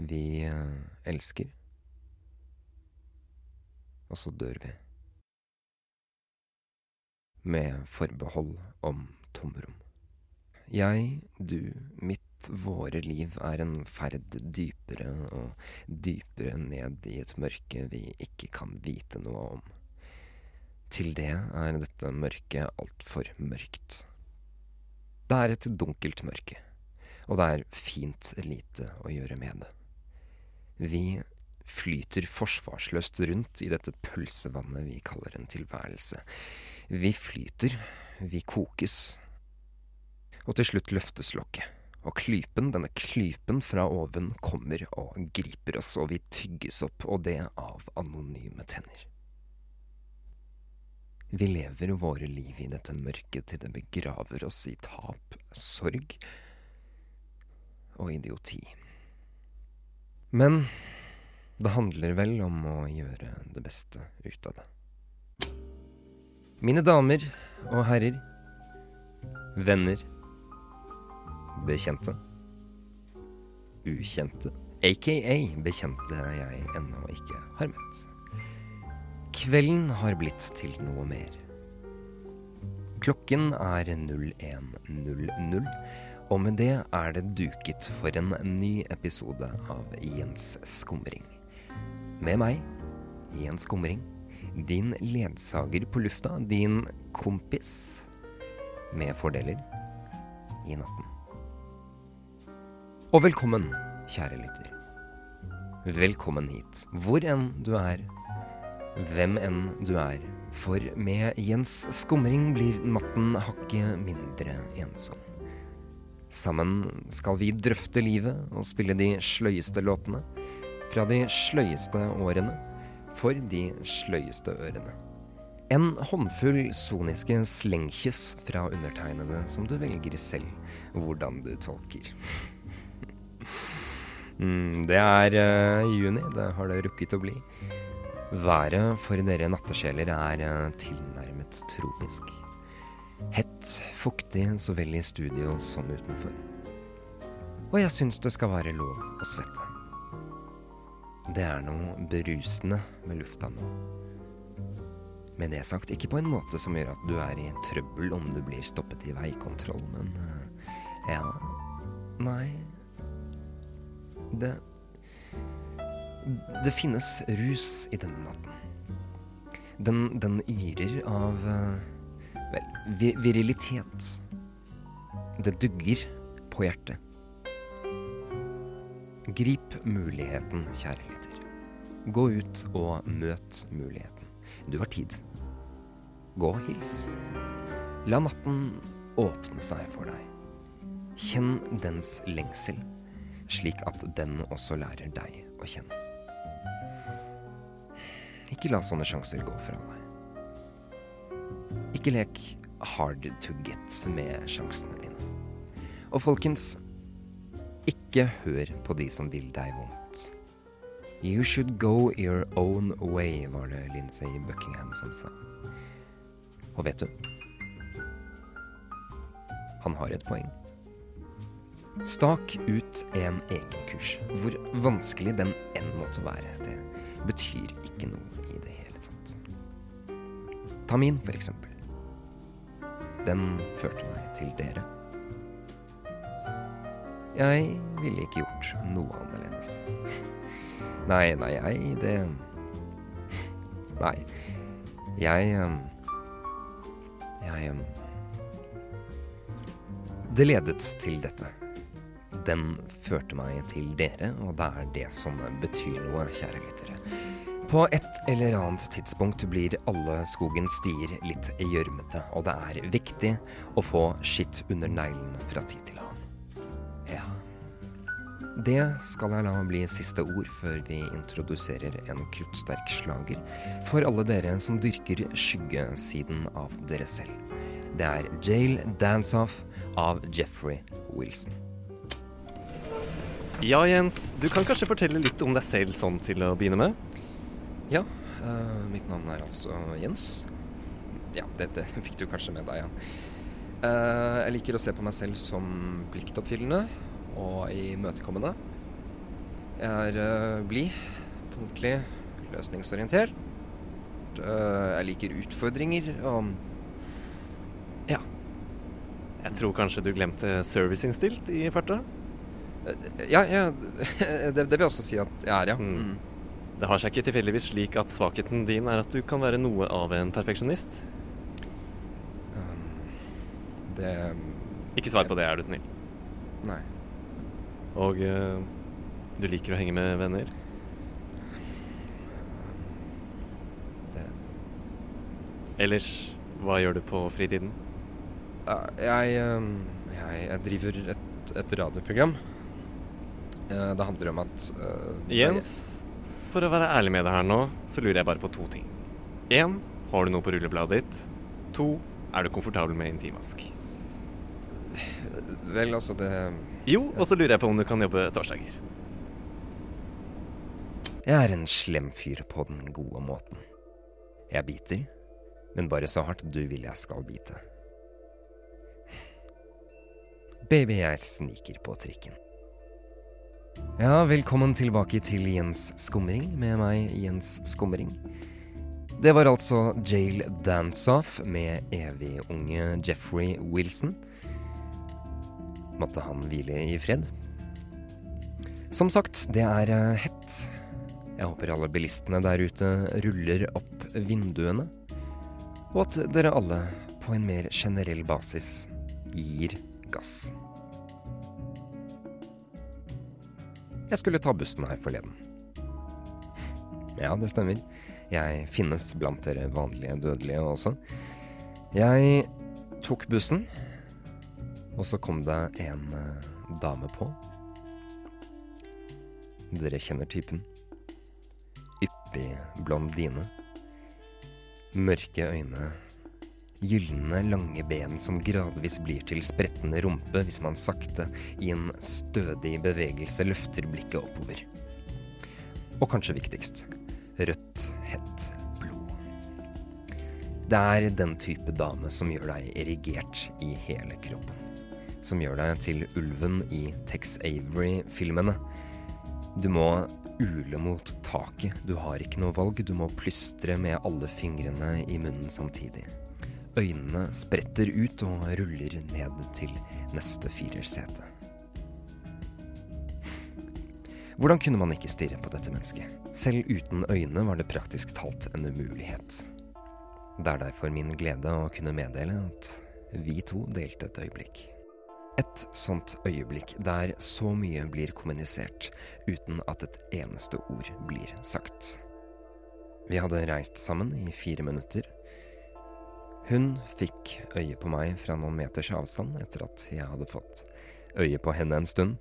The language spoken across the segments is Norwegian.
Vi eh, elsker. Og så dør vi. Med forbehold om tomrom. Jeg, du, mitt, våre liv er en ferd dypere og dypere ned i et mørke vi ikke kan vite noe om. Til det er dette mørket altfor mørkt. Det er et dunkelt mørke, og det er fint lite å gjøre med det. Vi flyter forsvarsløst rundt i dette pølsevannet vi kaller en tilværelse. Vi flyter, vi kokes, og til slutt løftes lokket. Og klypen, denne klypen fra oven, kommer og griper oss, og vi tygges opp, og det av anonyme tenner. Vi lever våre liv i dette mørket til det begraver oss i tap, sorg og idioti. Men det handler vel om å gjøre det beste ut av det. Mine damer og herrer, venner, bekjente, ukjente, aka bekjente jeg ennå ikke har møtt. Kvelden har blitt til noe mer. Klokken er 01.00, og med det er det duket for en ny episode av Jens Skumring. Med meg, Jens Skumring, din ledsager på lufta, din kompis, med fordeler, i natten. Og velkommen, kjære lytter. Velkommen hit, hvor enn du er hvem enn du er. For med Jens Skumring blir natten hakket mindre ensom. Sammen skal vi drøfte livet og spille de sløyeste låtene. Fra de sløyeste årene for de sløyeste ørene. En håndfull soniske slengkyss fra undertegnede som du velger selv hvordan du tolker. mm, det er uh, juni, det har det rukket å bli. Været for dere nattesjeler er eh, tilnærmet tropisk. Hett, fuktig så vel i studio som utenfor. Og jeg syns det skal være lov å svette. Det er noe berusende med lufta nå. Med det sagt, ikke på en måte som gjør at du er i trøbbel om du blir stoppet i veikontroll, men eh, ja Nei Det det finnes rus i denne natten. Den, den yrer av eh, vel, virilitet. Det dugger på hjertet. Grip muligheten, kjære lytter. Gå ut og møt muligheten. Du har tid. Gå og hils. La natten åpne seg for deg. Kjenn dens lengsel, slik at den også lærer deg å kjenne. Ikke la sånne sjanser gå fra deg. Ikke lek hard to get med sjansene dine. Og folkens, ikke hør på de som vil deg vondt. You should go your own way, var det Lindsay Buckingham som sa. Og vet du? Han har et poeng. Stak ut en egen kurs, hvor vanskelig den enn måtte være. Det betyr ikke noe i det hele tatt. Ta min, for eksempel. Den førte meg til dere. Jeg ville ikke gjort noe annerledes. Nei, nei, jeg Det Nei. Jeg Jeg Det ledet til dette. Den førte meg til dere, og det er det som betyr noe, kjære lyttere. På et eller annet tidspunkt blir alle skogens stier litt gjørmete, og det er viktig å få skitt under neglene fra tid til annen. Ja. Det skal jeg la bli siste ord før vi introduserer en kruttsterk slager for alle dere som dyrker skyggesiden av dere selv. Det er Jail Dance-Off av Jeffrey Wilson. Ja, Jens. Du kan kanskje fortelle litt om deg selv sånn til å begynne med? Ja, uh, mitt navn er altså Jens. Ja, det, det fikk du kanskje med deg, ja. Uh, jeg liker å se på meg selv som pliktoppfyllende og imøtekommende. Jeg er uh, blid, punktlig, løsningsorientert. Jeg liker utfordringer og Ja. Jeg tror kanskje du glemte serviceinnstilt i farta? Ja, ja det, det, vil også si at jeg er, ja. Mm. Det har seg ikke tilfeldigvis slik at svakheten din er at du kan være noe av en perfeksjonist? Um, det Ikke svar på det, er du snill. Nei. Og uh, du liker å henge med venner? Det Ellers, hva gjør du på fritiden? jeg, um, jeg, jeg driver et, et radioprogram. Uh, det handler om at uh, Jens, for å være ærlig med deg her nå, så lurer jeg bare på to ting. Én, har du noe på rullebladet ditt? To, er du komfortabel med intimvask? Vel, altså, det Jo, og så lurer jeg på om du kan jobbe torsdager. Jeg er en slem fyr på den gode måten. Jeg biter, men bare så hardt du vil jeg skal bite. Baby, jeg sniker på trikken. Ja, velkommen tilbake til Jens Skumring med meg, Jens Skumring. Det var altså Jail Dance-Off med evig unge Jeffrey Wilson. Måtte han hvile i fred. Som sagt, det er eh, hett. Jeg håper alle bilistene der ute ruller opp vinduene, og at dere alle på en mer generell basis gir gass. Jeg skulle ta bussen her forleden. Ja, det stemmer. Jeg finnes blant dere vanlige dødelige også. Jeg tok bussen, og så kom det en eh, dame på. Dere kjenner typen. Yppig blondine. Mørke øyne. Gylne, lange ben som gradvis blir til sprettende rumpe hvis man sakte, i en stødig bevegelse, løfter blikket oppover. Og kanskje viktigst rødt, hett blod. Det er den type dame som gjør deg erigert i hele kroppen. Som gjør deg til ulven i Tex Avery-filmene. Du må ule mot taket, du har ikke noe valg, du må plystre med alle fingrene i munnen samtidig. Øynene spretter ut og ruller ned til neste firersete. Hvordan kunne man ikke stirre på dette mennesket? Selv uten øyne var det praktisk talt en umulighet. Det er derfor min glede å kunne meddele at vi to delte et øyeblikk. Et sånt øyeblikk der så mye blir kommunisert uten at et eneste ord blir sagt. Vi hadde reist sammen i fire minutter. Hun fikk øye på meg fra noen meters avstand etter at jeg hadde fått øye på henne en stund.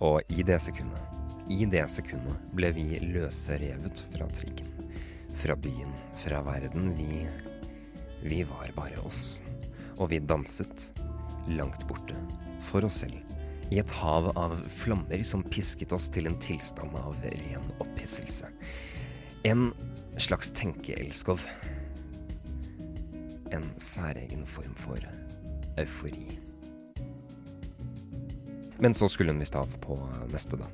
Og i det sekundet, i det sekundet ble vi løsrevet fra trikken. Fra byen, fra verden. Vi Vi var bare oss. Og vi danset, langt borte, for oss selv. I et hav av flammer som pisket oss til en tilstand av ren opphisselse. En slags tenkeelskov. En særegen form for eufori. Men så skulle hun visst av på neste, da.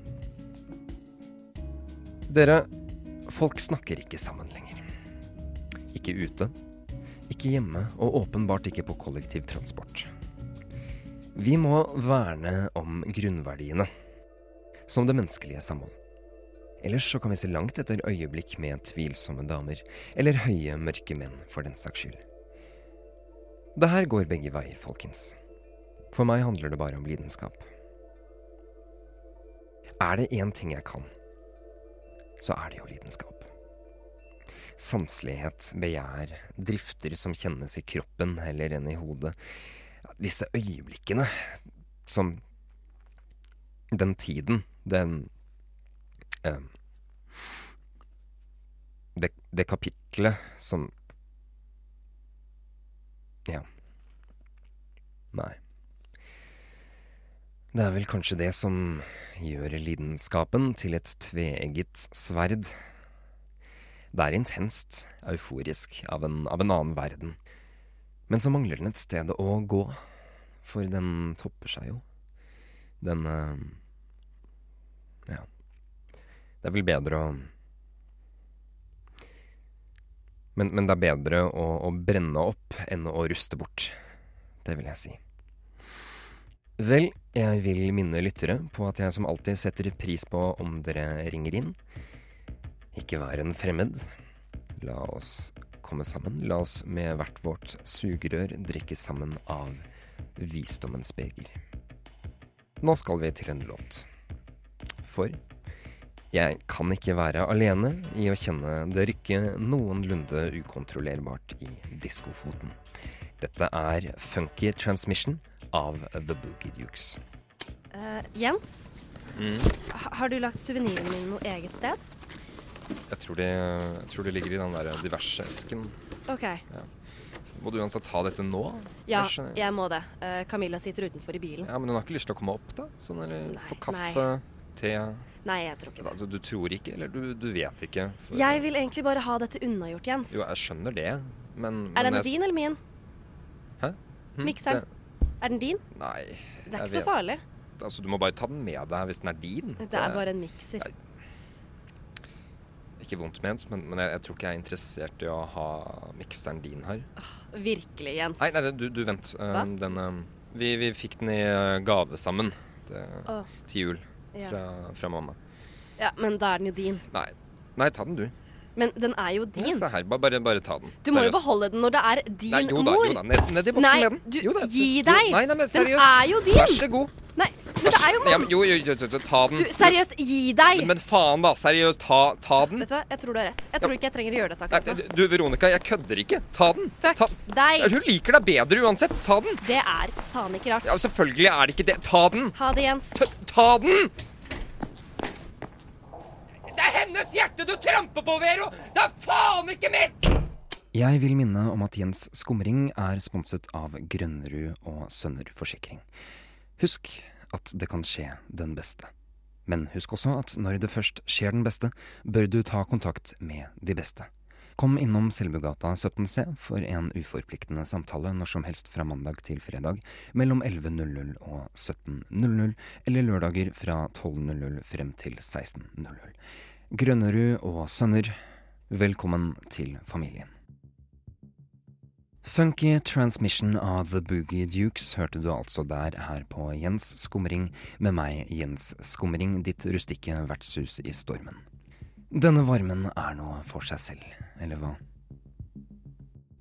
Dere, folk snakker ikke sammen lenger. Ikke ute, ikke hjemme, og åpenbart ikke på kollektivtransport. Vi må verne om grunnverdiene, som det menneskelige samhold. Ellers så kan vi se langt etter øyeblikk med tvilsomme damer, eller høye, mørke menn, for den saks skyld. Det her går begge veier, folkens. For meg handler det bare om lidenskap. Er det én ting jeg kan, så er det jo lidenskap. Sanselighet, begjær, drifter som kjennes i kroppen heller enn i hodet. Disse øyeblikkene som Den tiden, den uh, det, det kapitlet som Ja. Nei. Det er vel kanskje det som gjør lidenskapen til et tveegget sverd. Det er intenst, euforisk, av en, av en annen verden. Men så mangler den et sted å gå, for den topper seg jo. Den øh, Ja. Det er vel bedre å men, men det er bedre å, å brenne opp enn å ruste bort. Det vil jeg si. Vel, jeg vil minne lyttere på at jeg som alltid setter pris på om dere ringer inn. Ikke vær en fremmed. La oss komme sammen. La oss med hvert vårt sugerør drikke sammen av visdommens beger. Nå skal vi til en låt. For jeg kan ikke være alene i å kjenne det rykke noenlunde ukontrollerbart i diskofoten. Dette er Funky Transmission av The Boogie Dukes. Uh, Jens, mm. har du lagt suveniren min noe eget sted? Jeg tror det, jeg tror det ligger i den der diverse-esken. Ok, Må du uansett ta dette nå? ja, Jeg jeg må det. Uh, Camilla sitter utenfor i bilen. Ja, Men hun har ikke lyst til å komme opp, da? Sånn, eller Nei, få kaffe, te Nei, jeg tror ikke det. altså, Du tror ikke, eller du, du vet ikke? For- Jeg vil egentlig bare ha dette unnagjort, Jens. Jo, jeg skjønner det, men Er den jeg- din eller min? Hm, Mikseren. Er den din? Nei. Det er ikke ikke så farlig. Altså, Du må bare ta den med deg hvis den er din. Det er bare en mikser. Jeg... Ikke vondt ment, men, men jeg, jeg tror ikke jeg er interessert i å ha mikseren din her. Virkelig, Jens. Nei, nei, du, du vent. Hva? den, um, vi, vi fikk den i uh, gave sammen det, til jul. Fra, fra mamma. ja, men da er den jo din. Nei. Nei, ta den du. Men den er jo Ja, din. se her, bare, bare, ta den. Du må jo beholde den når det er din Nei, jo da, mor. jo da. Ned, ned i boksen Nei, med den. Jo da, gi jo, deg! Nei, nei, men Den er jo din! Vær så god. Men det er jo Ja, men, jo, jo, jo, jo, ta den. Du, seriøst, gi deg! Men, men faen, da. Seriøst, ta, ta den. Vet du hva, jeg tror du har rett. Jeg tror ikke jeg trenger å gjøre dette akkurat nå. du, Veronica, jeg kødder ikke. Ta den. Fuck Ta, deg! Hun liker deg bedre uansett. Ta den. Det er faen ikke rart. Ja, Selvfølgelig er det ikke det. Ta den. Ha det, Jens. Ta, ta den! Det er hennes hjerte du tramper på, Vero! Det er faen ikke mitt! Jeg vil minne om at Jens Skumring er sponset av Grønnerud og Sønner Forsikring. Husk at det kan skje den beste. Men husk også at når det først skjer den beste, bør du ta kontakt med de beste. Kom innom Selbugata 17C for en uforpliktende samtale når som helst fra mandag til fredag mellom 11.00 og 17.00, eller lørdager fra 12.00 frem til 16.00. Grønnerud og Sønner, velkommen til familien. Funky Transmission av The Boogie Dukes hørte du altså der her på Jens Skumring, med meg, Jens Skumring, ditt rustikke vertshus i stormen. Denne varmen er noe for seg selv, eller hva?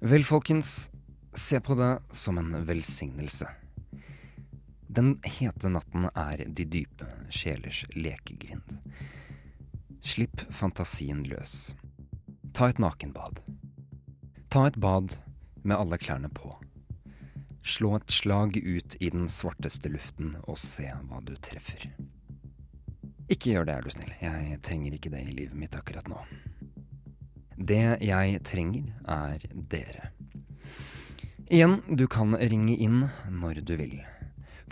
Vel, folkens, se på det som en velsignelse. Den hete natten er de dype sjelers lekegrind. Slipp fantasien løs. Ta et nakenbad. Ta et bad med alle klærne på. Slå et slag ut i den svarteste luften og se hva du treffer. Ikke gjør det, er du snill. Jeg trenger ikke det i livet mitt akkurat nå. Det jeg trenger, er dere. Igjen, du kan ringe inn når du vil.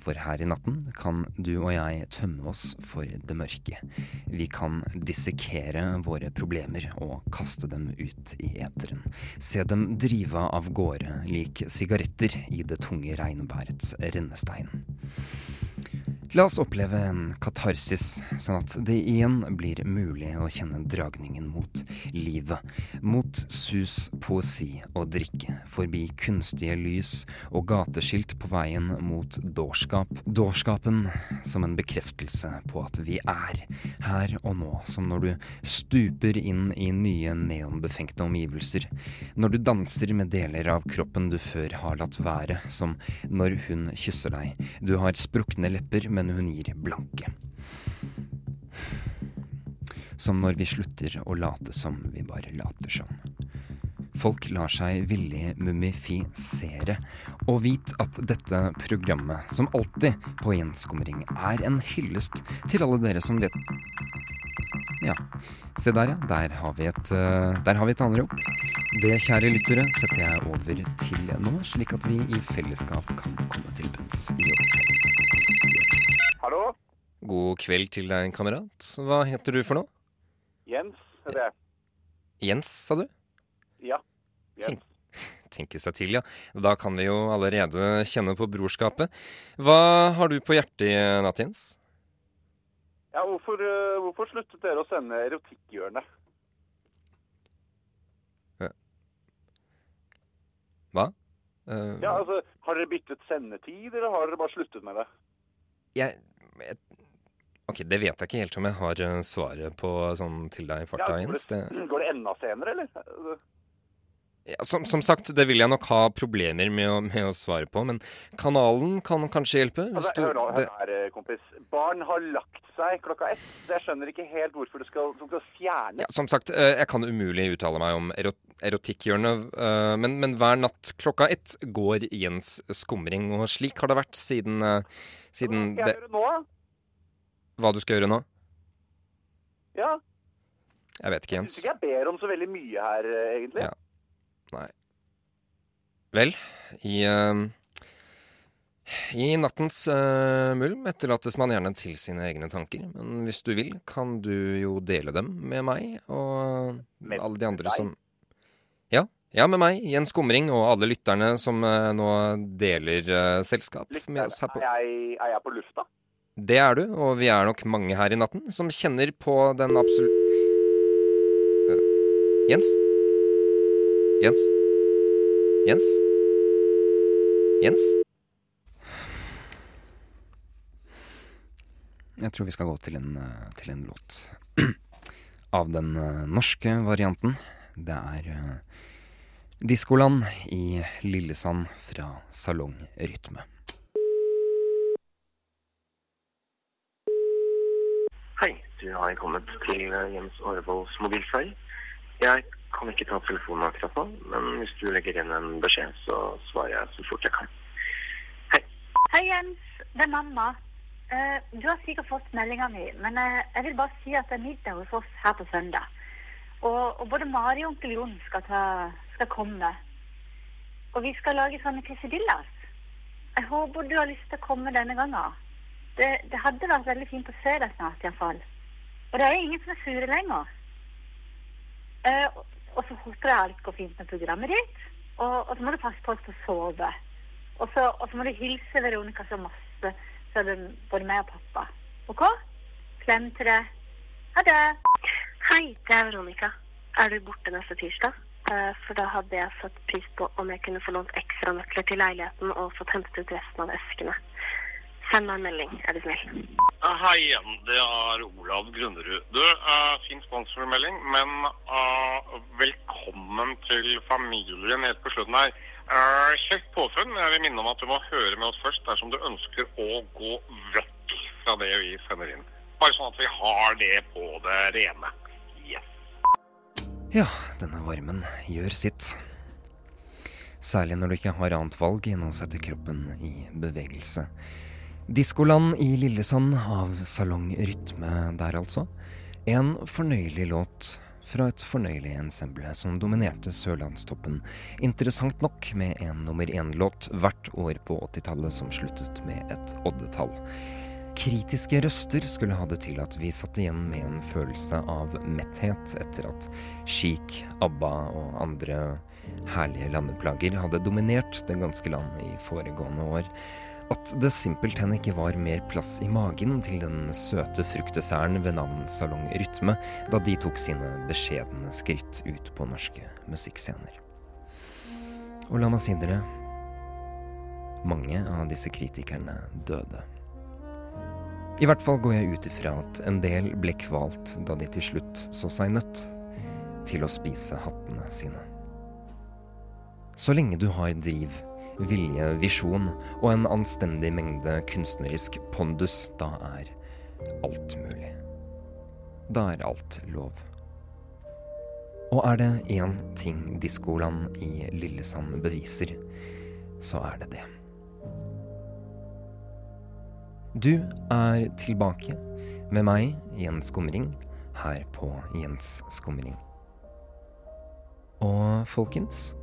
For her i natten kan du og jeg tømme oss for det mørke. Vi kan dissekere våre problemer og kaste dem ut i eteren. Se dem drive av gårde lik sigaretter i det tunge regnværets rennestein. La oss oppleve en katarsis, sånn at det igjen blir mulig å kjenne dragningen mot livet. Mot sus, poesi og drikke. Forbi kunstige lys og gateskilt på veien mot dårskap. Dårskapen som en bekreftelse på at vi er her og nå. Som når du stuper inn i nye neonbefengte omgivelser. Når du danser med deler av kroppen du før har latt være. Som når hun kysser deg. Du har sprukne lepper, men hun gir blanke. Som når vi slutter å late som vi bare later som. Folk lar seg villig mumifisere, og vit at dette programmet, som alltid på gjenskumring, er en hyllest til alle dere som vet Ja, se der ja, der har vi et, eh, der har vi et anrop. Det, kjære lyttere, setter jeg over til nå, slik at vi i fellesskap kan komme til bunns i. Hallo? God kveld til deg, kamerat. Hva heter du for noe? Jens er det. Jens, sa du? Ja. Jens. Tenke seg til, ja. Da kan vi jo allerede kjenne på brorskapet. Hva har du på hjertet i natt, Jens? Ja, hvorfor, eh, hvorfor sluttet dere å sende Erotikkhjørnet? Hva? Uh, Ja, altså, Har dere byttet sendetid, eller har dere bare sluttet med det? jeg, jeg Ok, det vet jeg ikke helt om jeg har eh, svaret på sånn til deg i farta, Ja, Jens. Det, går, det, enda senere, eller? Altså, ja, som, som sagt, det vil jeg nok ha problemer med å, med å svare på, men kanalen kan kanskje hjelpe? Altså, du, hør, nå, hør her, eh, kompis. Barn har lagt seg klokka ett. Jeg skjønner ikke helt hvorfor du skal, du skal fjerne ja, som sagt, eh, jeg kan umulig uttale meg om ero, erotikkhjørnet, men, men hver natt klokka ett går Jens skumring, og slik har det vært siden, siden Hva skal jeg gjøre nå? Hva du skal gjøre nå? Ja, Jeg vet ikke, jeg Jens. syns ikke jeg ber om så veldig mye her, eh, egentlig. Ja. Nei. Vel, i uh, I nattens uh, mulm etterlates man gjerne til sine egne tanker. Men hvis du vil, kan du jo dele dem med meg og Med alle de andre deg? som Ja. Ja, med meg, Jens Skumring, og alle lytterne som uh, nå deler uh, selskap med oss her på er, jeg, er jeg på lufta? Det er du, og vi er nok mange her i natten som kjenner på den absolutt Uh, Jens? Jens? Jens? Jens? Jeg tror vi skal gå til en, eh, til en låt. Av den eh, norske varianten. Det er uh, Diskoland i Lillesand fra Salong Hei, du har kommet til eh, Jens Aarvolds mobilfløy. Jeg kan ikke ta telefonen akkurat nå, men hvis du legger igjen en beskjed, så svarer jeg så fort jeg kan. Hei, Hei, Jens. Det er mamma. Uh, du har sikkert fått meldinga mi, men uh, jeg vil bare si at det er middag hos oss her på søndag. Og, og både Mari og onkel Jon skal, ta, skal komme. Og vi skal lage sånne quesadillas. Jeg håper du har lyst til å komme denne gangen. Det, det hadde vært veldig fint å se deg snart, iallfall. Og det er ingen som er sure lenger. Uh, og- så håper jeg alt går fint med programmet ditt. Og, og så må du passe på å sove. Og så, og så må du hilse Veronica så masse, så det både meg og pappa. OK? Klem til deg. Ha det. Hei, det er Veronica. Er du borte neste tirsdag? Eh, For da hadde jeg satt pris på om jeg kunne få lånt ekstra nøkler til leiligheten og fått hentet ut resten av eskene. Send meg en melding, er du snill. Hei igjen, det er Olav Grunnerud. Du, uh, fin sponsormelding, men uh, velkommen til familien helt på slutten her. Uh, Kjekt påfunn. Jeg vil minne om at du må høre med oss først dersom du ønsker å gå vekk fra det vi sender inn. Bare sånn at vi har det på det rene. Yes. Ja, denne varmen gjør sitt. Særlig når du ikke har annet valg enn å sette kroppen i bevegelse. Diskoland i Lillesand av Salong Rytme der, altså. En fornøyelig låt fra et fornøyelig ensemble som dominerte Sørlandstoppen. Interessant nok med en nummer én-låt hvert år på 80-tallet som sluttet med et oddetall. Kritiske røster skulle ha det til at vi satt igjen med en følelse av metthet etter at Chic, ABBA og andre herlige landeplager hadde dominert det ganske land i foregående år. At det simpelthen ikke var mer plass i magen til den søte fruktdesserten ved navn Salong Rytme da de tok sine beskjedne skritt ut på norske musikkscener. Og la meg si dere mange av disse kritikerne døde. I hvert fall går jeg ut ifra at en del ble kvalt da de til slutt så seg nødt til å spise hattene sine. Så lenge du har driv, vilje, visjon og en anstendig mengde kunstnerisk pondus, da er alt mulig. Da er alt lov. Og er det én ting Diskoland i Lillesand beviser, så er det det. Du er tilbake med meg, Jens Skumring, her på Jens Skumring. Og folkens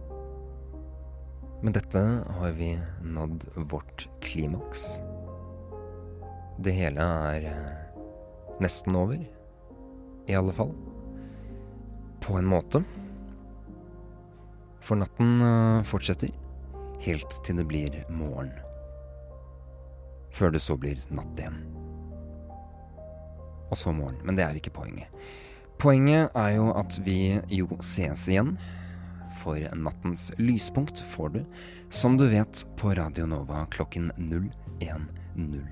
Med dette har vi nådd vårt klimaks. Det hele er eh, nesten over. I alle fall. På en måte. For natten eh, fortsetter helt til det blir morgen før det så blir natt igjen. og så morgen. Men det er ikke poenget. Poenget er jo at vi jo ses igjen. For nattens lyspunkt får du, som du vet, på Radio Nova klokken 01.00.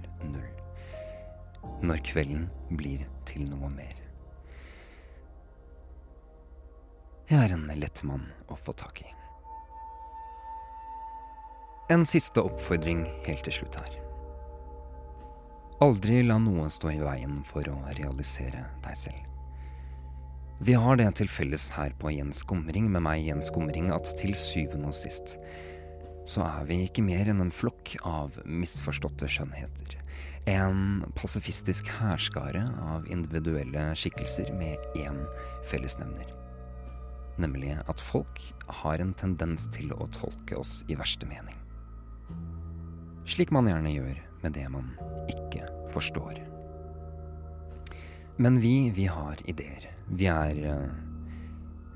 Når kvelden blir til noe mer. Jeg er en lett mann å få tak i. En siste oppfordring helt til slutt her. Aldri la noe stå i veien for å realisere deg selv. Vi har det til felles her på Jens Skumring med meg, Jens Skumring, at til syvende og sist så er vi ikke mer enn en flokk av misforståtte skjønnheter. En pasifistisk hærskare av individuelle skikkelser med én fellesnevner. Nemlig at folk har en tendens til å tolke oss i verste mening. Slik man gjerne gjør med det man ikke forstår. Men vi, vi har ideer. Vi er eh,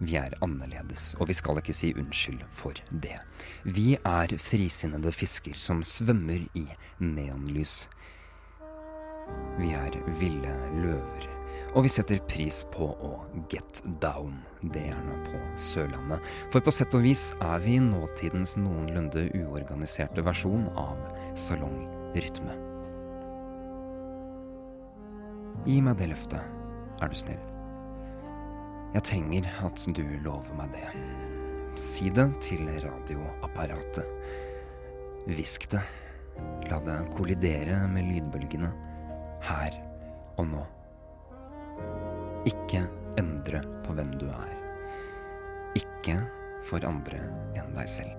Vi er annerledes, og vi skal ikke si unnskyld for det. Vi er frisinnede fisker som svømmer i neonlys. Vi er ville løver. Og vi setter pris på å get down. Det er nå på Sørlandet. For på sett og vis er vi nåtidens noenlunde uorganiserte versjon av salongrytme. Gi meg det løftet, er du snill. Jeg trenger at du lover meg det. Si det til radioapparatet. Hvisk det. La det kollidere med lydbølgene. Her og nå. Ikke endre på hvem du er. Ikke for andre enn deg selv.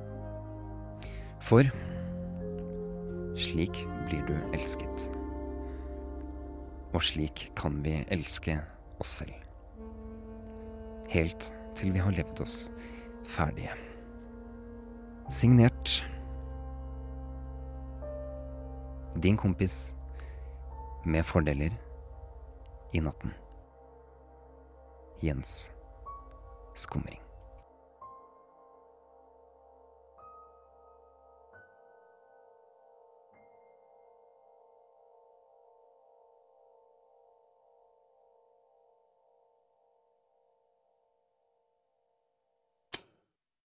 For slik blir du elsket. Og slik kan vi elske oss selv. Helt til vi har levd oss ferdige. Signert din kompis med fordeler i natten. Jens Skumring.